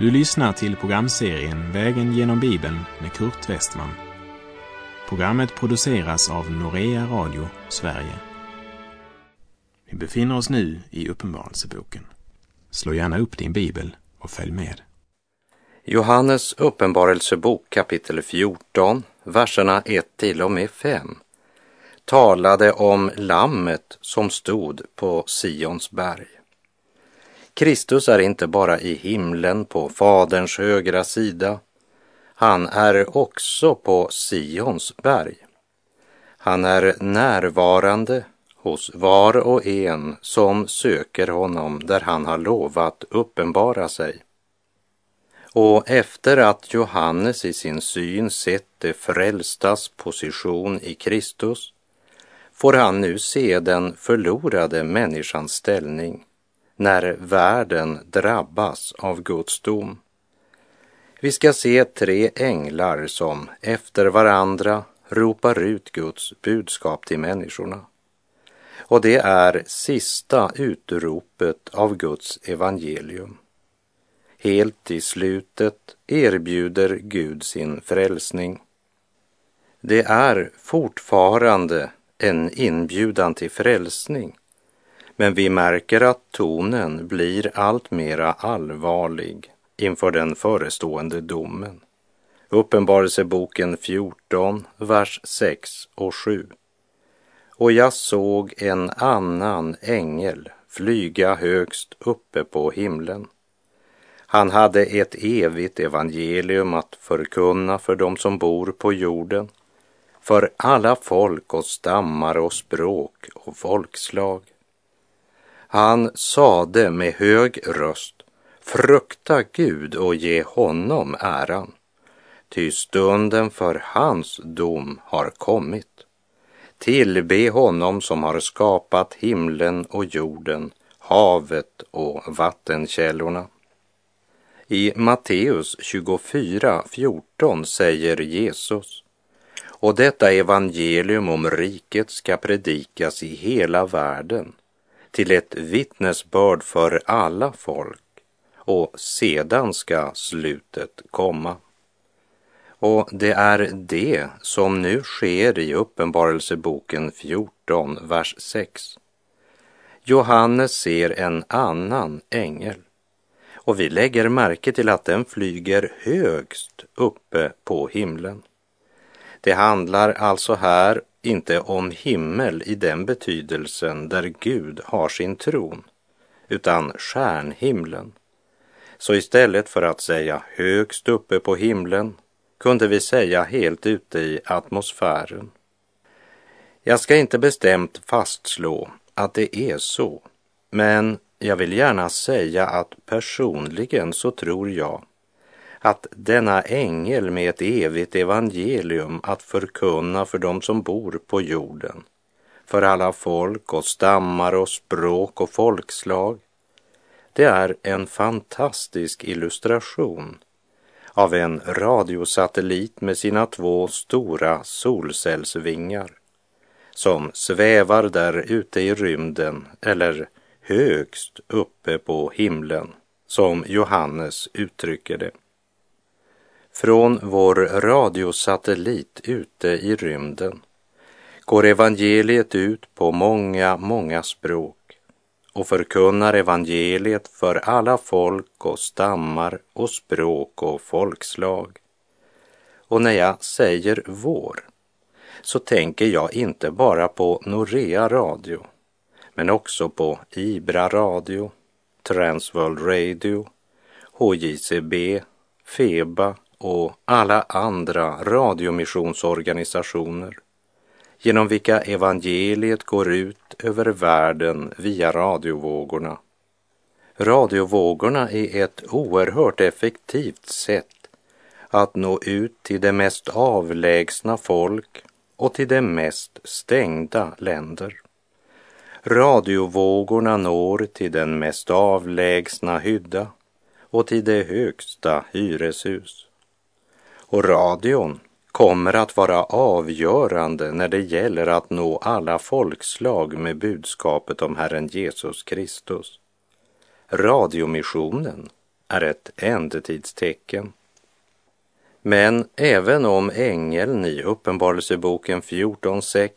Du lyssnar till programserien Vägen genom Bibeln med Kurt Westman. Programmet produceras av Norea Radio Sverige. Vi befinner oss nu i Uppenbarelseboken. Slå gärna upp din bibel och följ med. Johannes uppenbarelsebok kapitel 14, verserna 1 till och med 5 talade om lammet som stod på Sions berg. Kristus är inte bara i himlen på Faderns högra sida. Han är också på Sions berg. Han är närvarande hos var och en som söker honom där han har lovat uppenbara sig. Och efter att Johannes i sin syn sett det frälstas position i Kristus får han nu se den förlorade människans ställning när världen drabbas av Guds dom. Vi ska se tre änglar som efter varandra ropar ut Guds budskap till människorna. Och det är sista utropet av Guds evangelium. Helt i slutet erbjuder Gud sin frälsning. Det är fortfarande en inbjudan till frälsning men vi märker att tonen blir allt mera allvarlig inför den förestående domen. Uppenbarelseboken 14, vers 6 och 7. Och jag såg en annan ängel flyga högst uppe på himlen. Han hade ett evigt evangelium att förkunna för dem som bor på jorden, för alla folk och stammar och språk och folkslag. Han sade med hög röst, frukta Gud och ge honom äran, ty stunden för hans dom har kommit. Tillbe honom som har skapat himlen och jorden, havet och vattenkällorna. I Matteus 24.14 säger Jesus, och detta evangelium om riket ska predikas i hela världen till ett vittnesbörd för alla folk och sedan ska slutet komma. Och det är det som nu sker i Uppenbarelseboken 14, vers 6. Johannes ser en annan ängel och vi lägger märke till att den flyger högst uppe på himlen. Det handlar alltså här inte om himmel i den betydelsen där Gud har sin tron, utan stjärnhimlen. Så istället för att säga högst uppe på himlen kunde vi säga helt ute i atmosfären. Jag ska inte bestämt fastslå att det är så, men jag vill gärna säga att personligen så tror jag att denna ängel med ett evigt evangelium att förkunna för dem som bor på jorden, för alla folk och stammar och språk och folkslag, det är en fantastisk illustration av en radiosatellit med sina två stora solcellsvingar som svävar där ute i rymden eller högst uppe på himlen, som Johannes uttrycker det. Från vår radiosatellit ute i rymden går evangeliet ut på många, många språk och förkunnar evangeliet för alla folk och stammar och språk och folkslag. Och när jag säger vår så tänker jag inte bara på Norea Radio men också på Ibra Radio, Transworld Radio, HJCB, FEBA och alla andra radiomissionsorganisationer genom vilka evangeliet går ut över världen via radiovågorna. Radiovågorna är ett oerhört effektivt sätt att nå ut till de mest avlägsna folk och till de mest stängda länder. Radiovågorna når till den mest avlägsna hydda och till det högsta hyreshus. Och radion kommer att vara avgörande när det gäller att nå alla folkslag med budskapet om Herren Jesus Kristus. Radiomissionen är ett ändetidstecken. Men även om ängeln i Uppenbarelseboken 14.6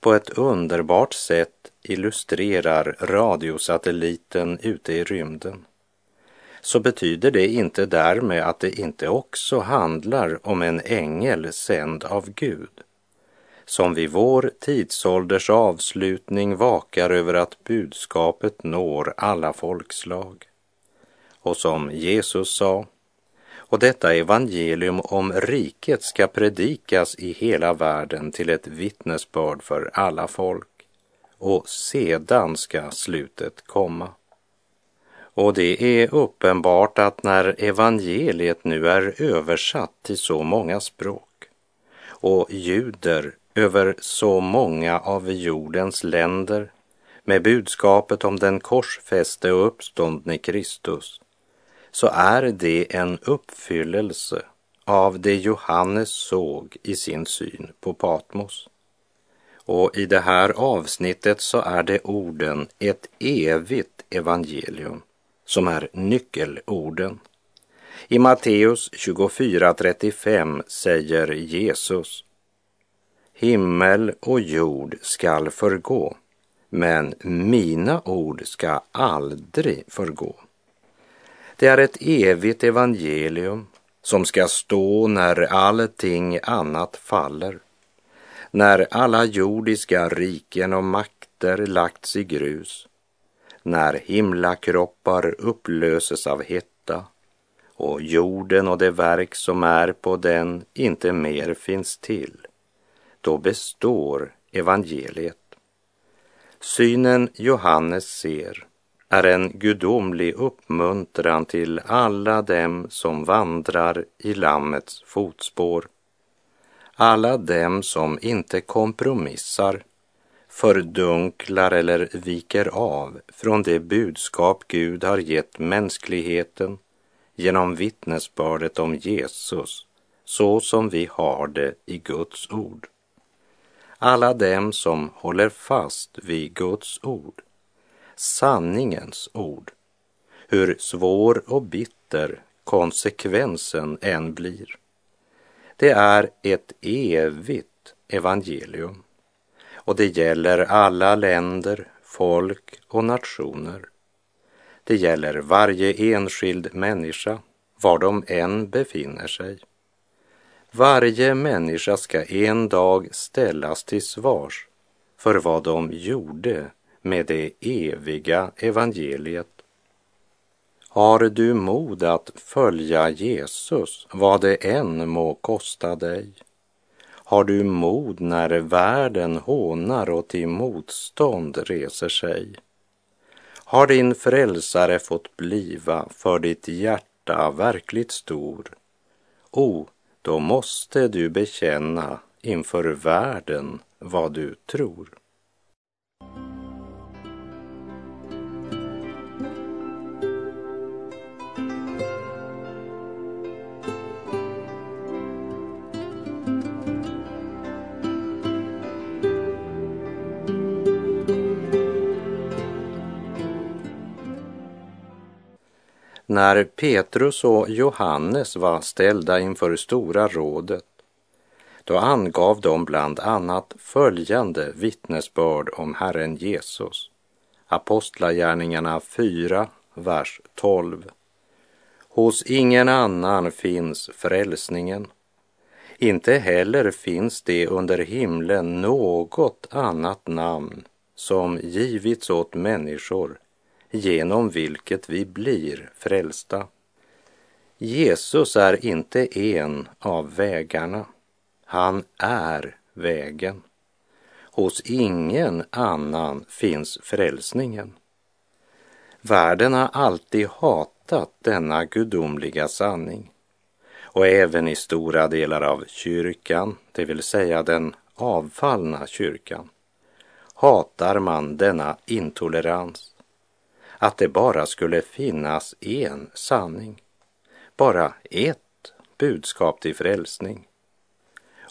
på ett underbart sätt illustrerar radiosatelliten ute i rymden så betyder det inte därmed att det inte också handlar om en ängel sänd av Gud som vid vår tidsålders avslutning vakar över att budskapet når alla folkslag. Och som Jesus sa, och detta evangelium om riket ska predikas i hela världen till ett vittnesbörd för alla folk och sedan ska slutet komma. Och det är uppenbart att när evangeliet nu är översatt till så många språk och juder över så många av jordens länder med budskapet om den korsfäste och uppståndne Kristus så är det en uppfyllelse av det Johannes såg i sin syn på Patmos. Och i det här avsnittet så är det orden ett evigt evangelium som är nyckelorden. I Matteus 24.35 säger Jesus Himmel och jord skall förgå, men mina ord ska aldrig förgå. Det är ett evigt evangelium som ska stå när allting annat faller. När alla jordiska riken och makter lagts i grus. När himlakroppar upplöses av hetta och jorden och det verk som är på den inte mer finns till. Då består evangeliet. Synen Johannes ser är en gudomlig uppmuntran till alla dem som vandrar i Lammets fotspår. Alla dem som inte kompromissar, fördunklar eller viker av från det budskap Gud har gett mänskligheten genom vittnesbördet om Jesus, så som vi har det i Guds ord. Alla dem som håller fast vid Guds ord sanningens ord, hur svår och bitter konsekvensen än blir. Det är ett evigt evangelium och det gäller alla länder, folk och nationer. Det gäller varje enskild människa, var de än befinner sig. Varje människa ska en dag ställas till svars för vad de gjorde med det eviga evangeliet. Har du mod att följa Jesus, vad det än må kosta dig? Har du mod när världen hånar och till motstånd reser sig? Har din frälsare fått bliva för ditt hjärta verkligt stor? O, då måste du bekänna inför världen vad du tror. När Petrus och Johannes var ställda inför Stora rådet, då angav de bland annat följande vittnesbörd om Herren Jesus. Apostlagärningarna 4, vers 12. Hos ingen annan finns frälsningen. Inte heller finns det under himlen något annat namn som givits åt människor genom vilket vi blir frälsta. Jesus är inte en av vägarna. Han är vägen. Hos ingen annan finns frälsningen. Världen har alltid hatat denna gudomliga sanning och även i stora delar av kyrkan, det vill säga den avfallna kyrkan, hatar man denna intolerans att det bara skulle finnas en sanning, bara ett budskap till frälsning.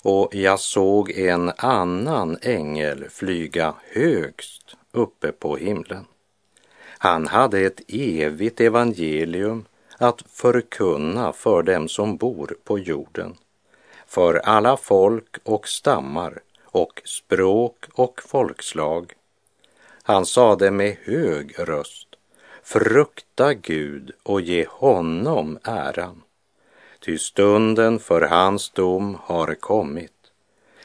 Och jag såg en annan ängel flyga högst uppe på himlen. Han hade ett evigt evangelium att förkunna för dem som bor på jorden, för alla folk och stammar och språk och folkslag. Han sade med hög röst, frukta Gud och ge honom äran. Ty stunden för hans dom har kommit.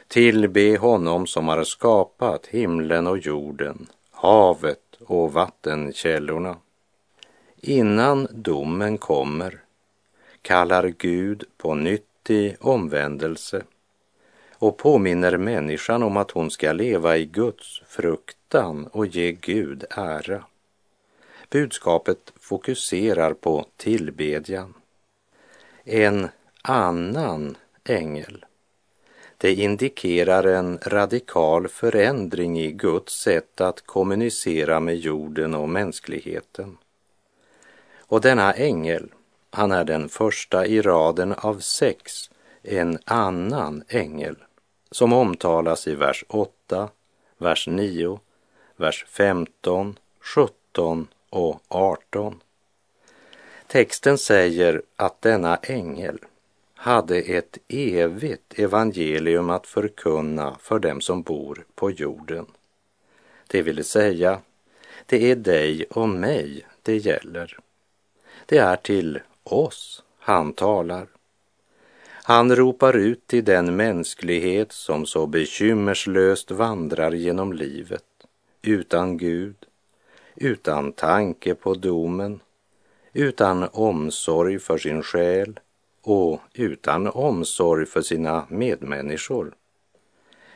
Tillbe honom som har skapat himlen och jorden, havet och vattenkällorna. Innan domen kommer kallar Gud på nytt i omvändelse och påminner människan om att hon ska leva i Guds fruktan och ge Gud ära. Budskapet fokuserar på tillbedjan. En annan ängel. Det indikerar en radikal förändring i Guds sätt att kommunicera med jorden och mänskligheten. Och denna ängel, han är den första i raden av sex, en annan ängel, som omtalas i vers 8, vers 9, vers 15, 17 och 18. Texten säger att denna ängel hade ett evigt evangelium att förkunna för dem som bor på jorden. Det vill säga, det är dig och mig det gäller. Det är till oss han talar. Han ropar ut till den mänsklighet som så bekymmerslöst vandrar genom livet utan Gud, utan tanke på domen, utan omsorg för sin själ och utan omsorg för sina medmänniskor.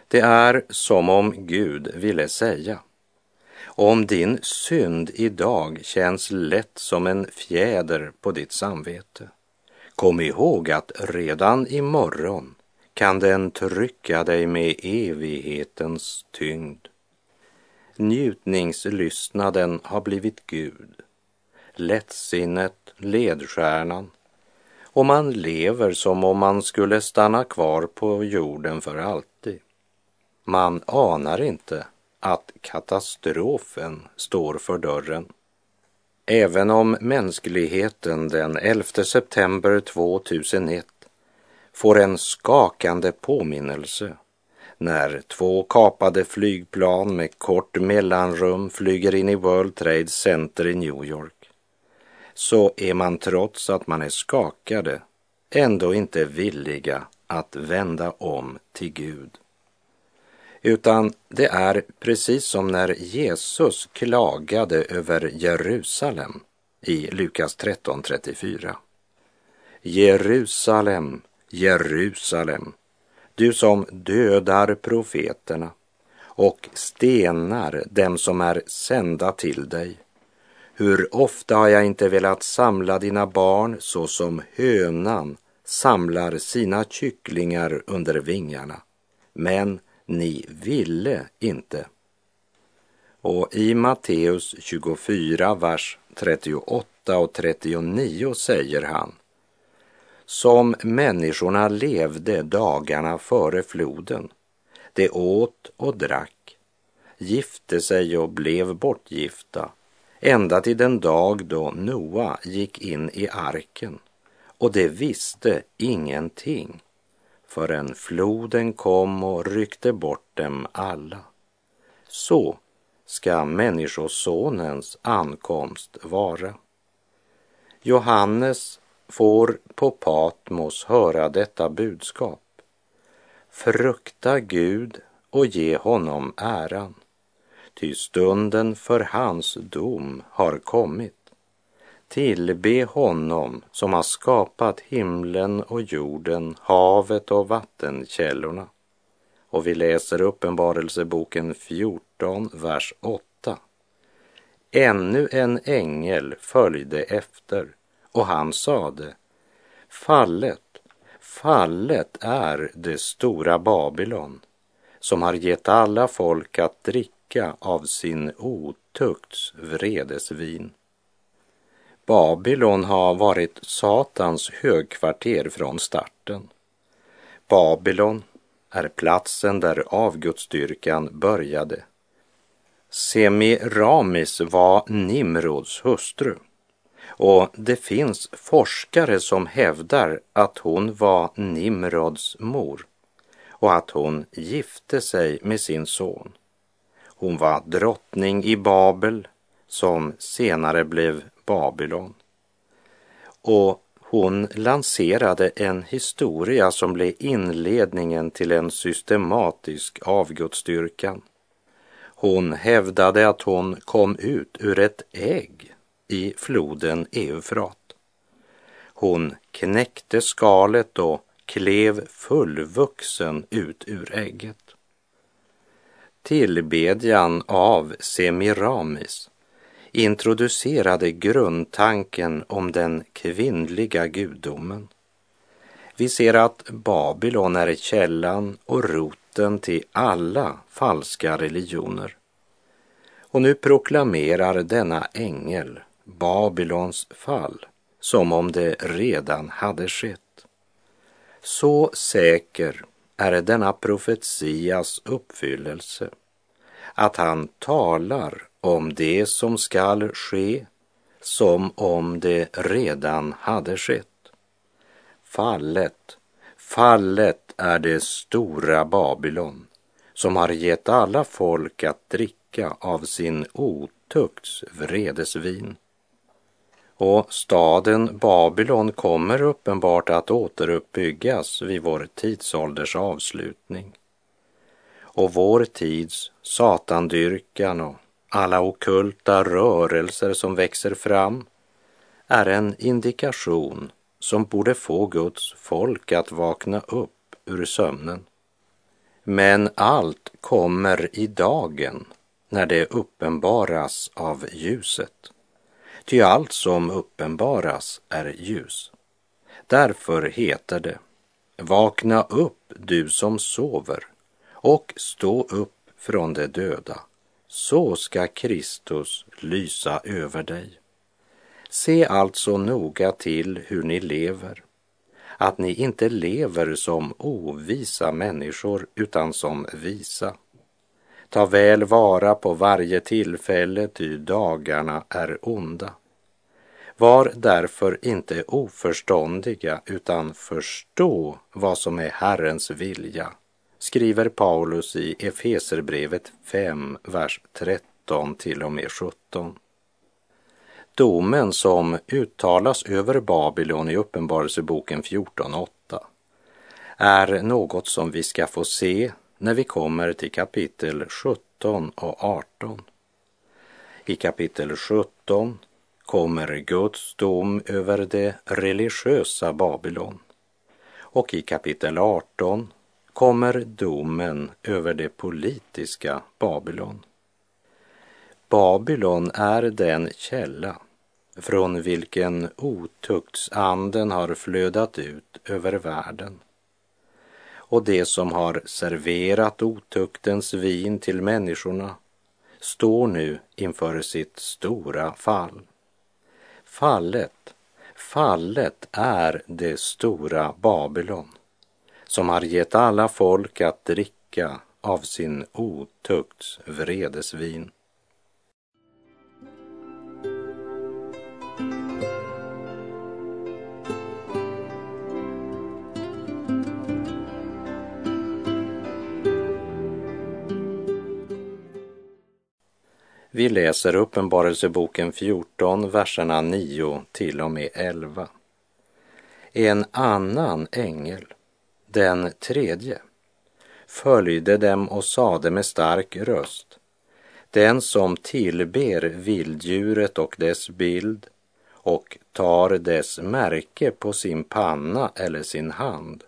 Det är som om Gud ville säga om din synd idag känns lätt som en fjäder på ditt samvete, kom ihåg att redan imorgon kan den trycka dig med evighetens tyngd. Njutningslystnaden har blivit Gud, lättsinnet ledstjärnan och man lever som om man skulle stanna kvar på jorden för alltid. Man anar inte att katastrofen står för dörren. Även om mänskligheten den 11 september 2001 får en skakande påminnelse när två kapade flygplan med kort mellanrum flyger in i World Trade Center i New York så är man trots att man är skakade ändå inte villiga att vända om till Gud. Utan det är precis som när Jesus klagade över Jerusalem i Lukas 13.34. Jerusalem, Jerusalem, du som dödar profeterna och stenar dem som är sända till dig. Hur ofta har jag inte velat samla dina barn så som hönan samlar sina kycklingar under vingarna. Men ni ville inte. Och i Matteus 24, vers 38 och 39 säger han som människorna levde dagarna före floden. De åt och drack, gifte sig och blev bortgifta ända till den dag då Noa gick in i arken och de visste ingenting förrän floden kom och ryckte bort dem alla. Så ska Människosonens ankomst vara. Johannes får på Patmos höra detta budskap. Frukta Gud och ge honom äran, ty stunden för hans dom har kommit. Tillbe honom som har skapat himlen och jorden, havet och vattenkällorna. Och vi läser Uppenbarelseboken 14, vers 8. Ännu en ängel följde efter och han sade Fallet, fallet är det stora Babylon som har gett alla folk att dricka av sin otukts vredesvin. Babylon har varit Satans högkvarter från starten. Babylon är platsen där avgudsdyrkan började. Semiramis var Nimrods hustru och det finns forskare som hävdar att hon var Nimrods mor och att hon gifte sig med sin son. Hon var drottning i Babel som senare blev Babylon. Och hon lanserade en historia som blev inledningen till en systematisk avgudsdyrkan. Hon hävdade att hon kom ut ur ett ägg i floden Eufrat. Hon knäckte skalet och klev fullvuxen ut ur ägget. Tillbedjan av Semiramis introducerade grundtanken om den kvinnliga gudomen. Vi ser att Babylon är källan och roten till alla falska religioner. Och nu proklamerar denna ängel Babylons fall som om det redan hade skett. Så säker är denna profetias uppfyllelse att han talar om det som skall ske som om det redan hade skett. Fallet, fallet är det stora Babylon som har gett alla folk att dricka av sin otukts vredesvin. Och staden Babylon kommer uppenbart att återuppbyggas vid vår tidsålders avslutning. Och vår tids satandyrkan och alla okulta rörelser som växer fram är en indikation som borde få Guds folk att vakna upp ur sömnen. Men allt kommer i dagen när det uppenbaras av ljuset. Ty allt som uppenbaras är ljus. Därför heter det, vakna upp du som sover och stå upp från de döda så ska Kristus lysa över dig. Se alltså noga till hur ni lever, att ni inte lever som ovisa människor utan som visa. Ta väl vara på varje tillfälle, ty dagarna är onda. Var därför inte oförståndiga, utan förstå vad som är Herrens vilja skriver Paulus i Efeserbrevet 5, vers 13 till och med 17. Domen som uttalas över Babylon i Uppenbarelseboken 14.8 är något som vi ska få se när vi kommer till kapitel 17 och 18. I kapitel 17 kommer Guds dom över det religiösa Babylon och i kapitel 18 kommer domen över det politiska Babylon. Babylon är den källa från vilken otuktsanden har flödat ut över världen. Och det som har serverat otuktens vin till människorna står nu inför sitt stora fall. Fallet, fallet är det stora Babylon som har gett alla folk att dricka av sin otukts vredesvin. Vi läser Uppenbarelseboken 14, verserna 9 till och med 11. En annan ängel den tredje följde dem och sade med stark röst den som tillber vilddjuret och dess bild och tar dess märke på sin panna eller sin hand,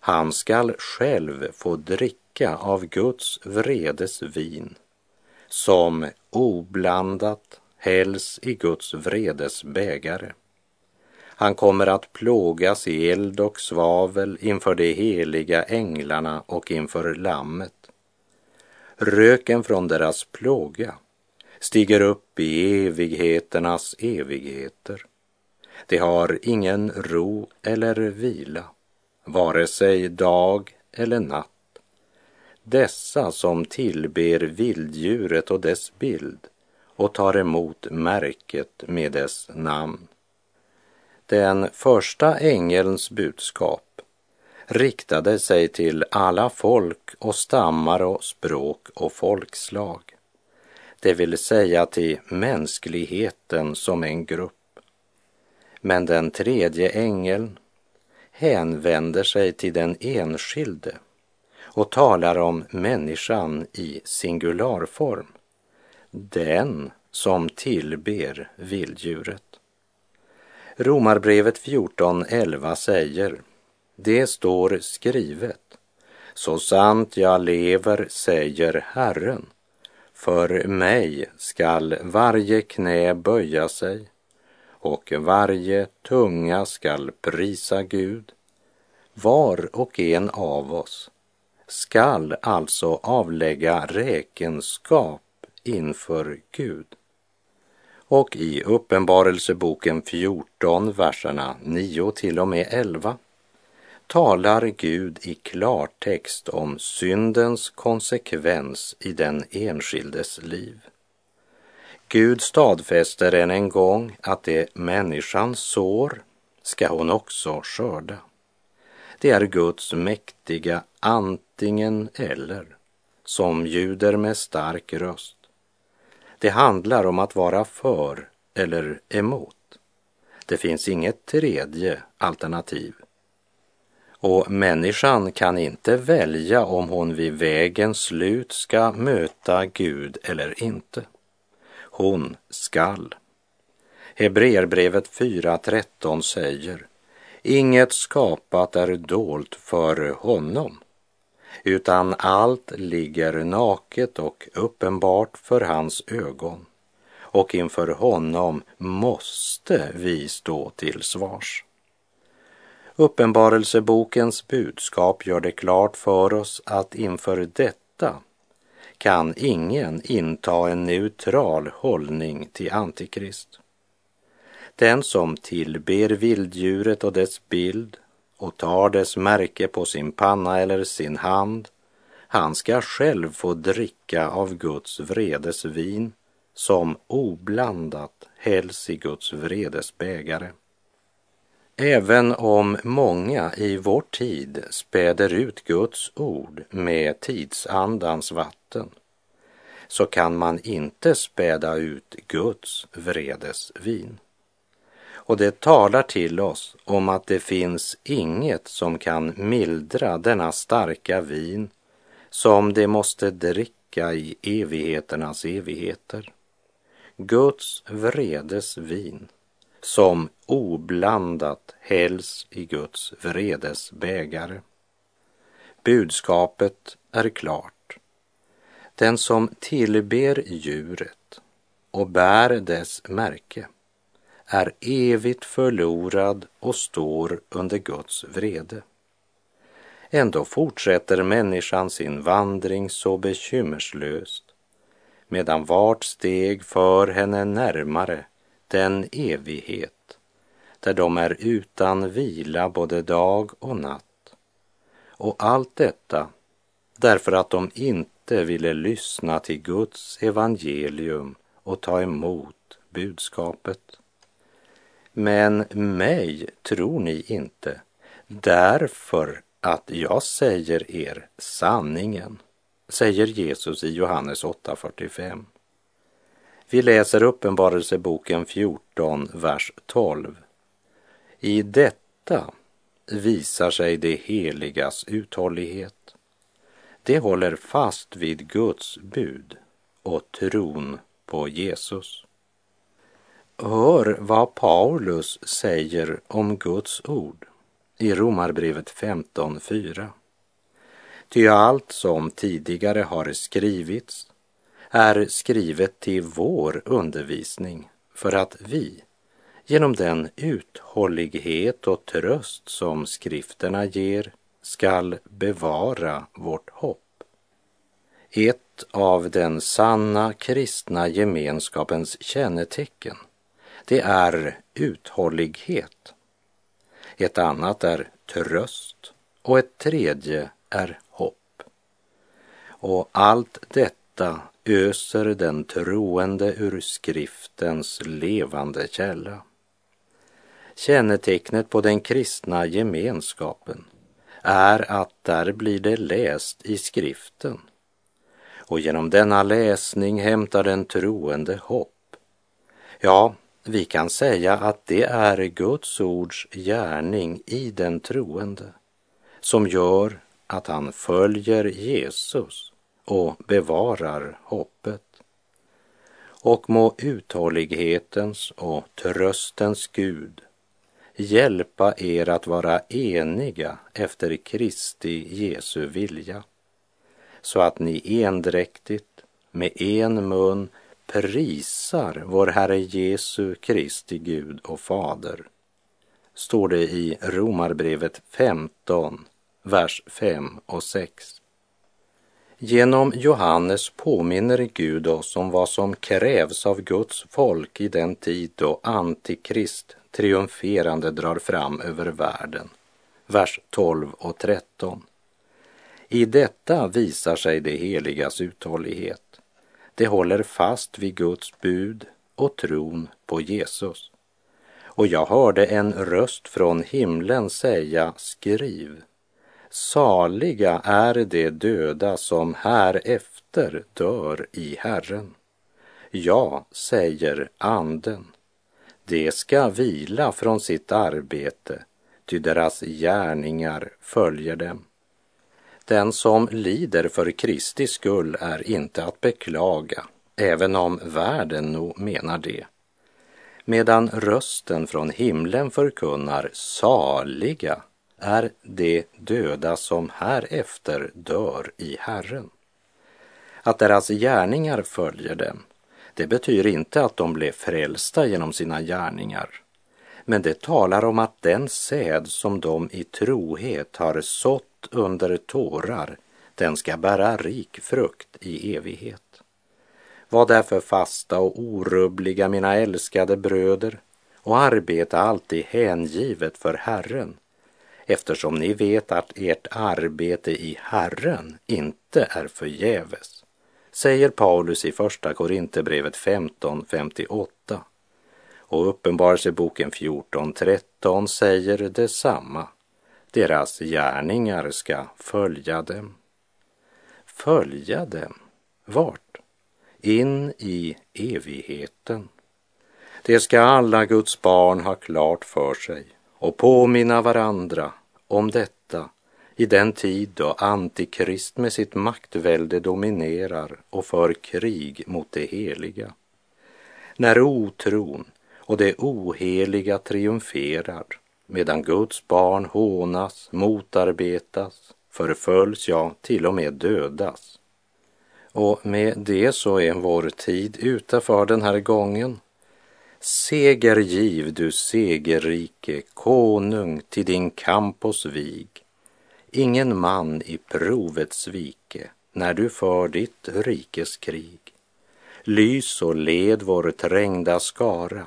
han skall själv få dricka av Guds vredes vin, som oblandat hälls i Guds vredes bägare. Han kommer att plågas i eld och svavel inför de heliga änglarna och inför Lammet. Röken från deras plåga stiger upp i evigheternas evigheter. De har ingen ro eller vila, vare sig dag eller natt. Dessa som tillber vilddjuret och dess bild och tar emot märket med dess namn. Den första ängelns budskap riktade sig till alla folk och stammar och språk och folkslag. Det vill säga till mänskligheten som en grupp. Men den tredje ängeln hänvänder sig till den enskilde och talar om människan i singularform. Den som tillber vilddjuret. Romarbrevet 14.11 säger Det står skrivet Så sant jag lever, säger Herren för mig skall varje knä böja sig och varje tunga skall prisa Gud. Var och en av oss skall alltså avlägga räkenskap inför Gud. Och i Uppenbarelseboken 14, verserna 9 till och med 11 talar Gud i klartext om syndens konsekvens i den enskildes liv. Gud stadfäster än en gång att det människan sår ska hon också skörda. Det är Guds mäktiga antingen eller som ljuder med stark röst. Det handlar om att vara för eller emot. Det finns inget tredje alternativ. Och människan kan inte välja om hon vid vägens slut ska möta Gud eller inte. Hon skall. Hebreerbrevet 4.13 säger Inget skapat är dolt för honom, utan allt ligger naket och uppenbart för hans ögon, och inför honom måste vi stå till svars. Uppenbarelsebokens budskap gör det klart för oss att inför detta kan ingen inta en neutral hållning till Antikrist. Den som tillber vilddjuret och dess bild och tar dess märke på sin panna eller sin hand, han ska själv få dricka av Guds vredes vin som oblandat hälls i Guds vredes bägare. Även om många i vår tid späder ut Guds ord med tidsandans vatten så kan man inte späda ut Guds vredes vin. Och det talar till oss om att det finns inget som kan mildra denna starka vin som de måste dricka i evigheternas evigheter. Guds vredes vin, som oblandat hälls i Guds vredes bägare. Budskapet är klart. Den som tillber djuret och bär dess märke är evigt förlorad och står under Guds vrede. Ändå fortsätter människan sin vandring så bekymmerslöst medan vart steg för henne närmare den evighet där de är utan vila både dag och natt. Och allt detta därför att de inte ville lyssna till Guds evangelium och ta emot budskapet. Men mig tror ni inte därför att jag säger er sanningen, säger Jesus i Johannes 8.45. Vi läser Uppenbarelseboken 14, vers 12. I detta visar sig det heligas uthållighet. Det håller fast vid Guds bud och tron på Jesus. Hör vad Paulus säger om Guds ord i Romarbrevet 15.4. Ty allt som tidigare har skrivits är skrivet till vår undervisning för att vi genom den uthållighet och tröst som skrifterna ger skall bevara vårt hopp. Ett av den sanna kristna gemenskapens kännetecken, det är uthållighet. Ett annat är tröst och ett tredje är hopp. Och allt detta öser den troende ur skriftens levande källa. Kännetecknet på den kristna gemenskapen är att där blir det läst i skriften och genom denna läsning hämtar den troende hopp. Ja, vi kan säga att det är Guds ords gärning i den troende som gör att han följer Jesus och bevarar hoppet. Och må uthållighetens och tröstens Gud hjälpa er att vara eniga efter Kristi Jesu vilja, så att ni endräktigt med en mun prisar vår Herre Jesu Kristi Gud och Fader, står det i Romarbrevet 15, vers 5 och 6. Genom Johannes påminner Gud oss om vad som krävs av Guds folk i den tid då Antikrist triumferande drar fram över världen. Vers 12 och 13. I detta visar sig det heligas uthållighet. Det håller fast vid Guds bud och tron på Jesus. Och jag hörde en röst från himlen säga, skriv. Saliga är de döda som härefter dör i Herren. Ja, säger anden, de ska vila från sitt arbete, ty deras gärningar följer dem. Den som lider för Kristi skull är inte att beklaga, även om världen nog menar det. Medan rösten från himlen förkunnar saliga är de döda som härefter dör i Herren. Att deras gärningar följer dem det betyder inte att de blev frälsta genom sina gärningar, men det talar om att den säd som de i trohet har sått under tårar, den ska bära rik frukt i evighet. Var därför fasta och orubbliga, mina älskade bröder, och arbeta alltid hängivet för Herren, eftersom ni vet att ert arbete i Herren inte är förgäves säger Paulus i Första Korinthierbrevet 15.58. Och Uppenbarelseboken 14.13 säger detsamma. Deras gärningar ska följa dem. Följa dem? Vart? In i evigheten. Det ska alla Guds barn ha klart för sig och påminna varandra om detta i den tid då Antikrist med sitt maktvälde dominerar och för krig mot det heliga. När otron och det oheliga triumferar medan Guds barn hånas, motarbetas, förföljs, ja, till och med dödas. Och med det så är vår tid ute för den här gången. Seger giv du segerrike, konung till din kamp och svig ingen man i provets vike när du för ditt rikes krig. Lys och led vår trängda skara,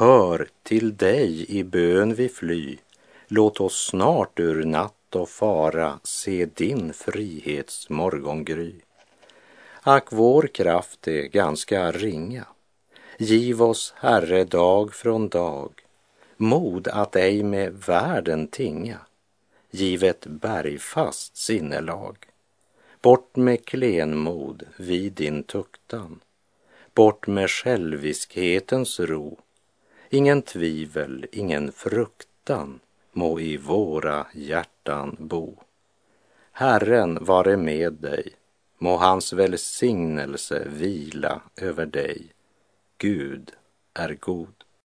hör till dig i bön vi fly. Låt oss snart ur natt och fara se din frihets morgongry. Ack, vår kraft är ganska ringa. Giv oss, Herre, dag från dag, mod att ej med världen tinga givet bergfast sinnelag. Bort med klenmod vid din tuktan. Bort med själviskhetens ro. Ingen tvivel, ingen fruktan må i våra hjärtan bo. Herren vare med dig, må hans välsignelse vila över dig. Gud är god.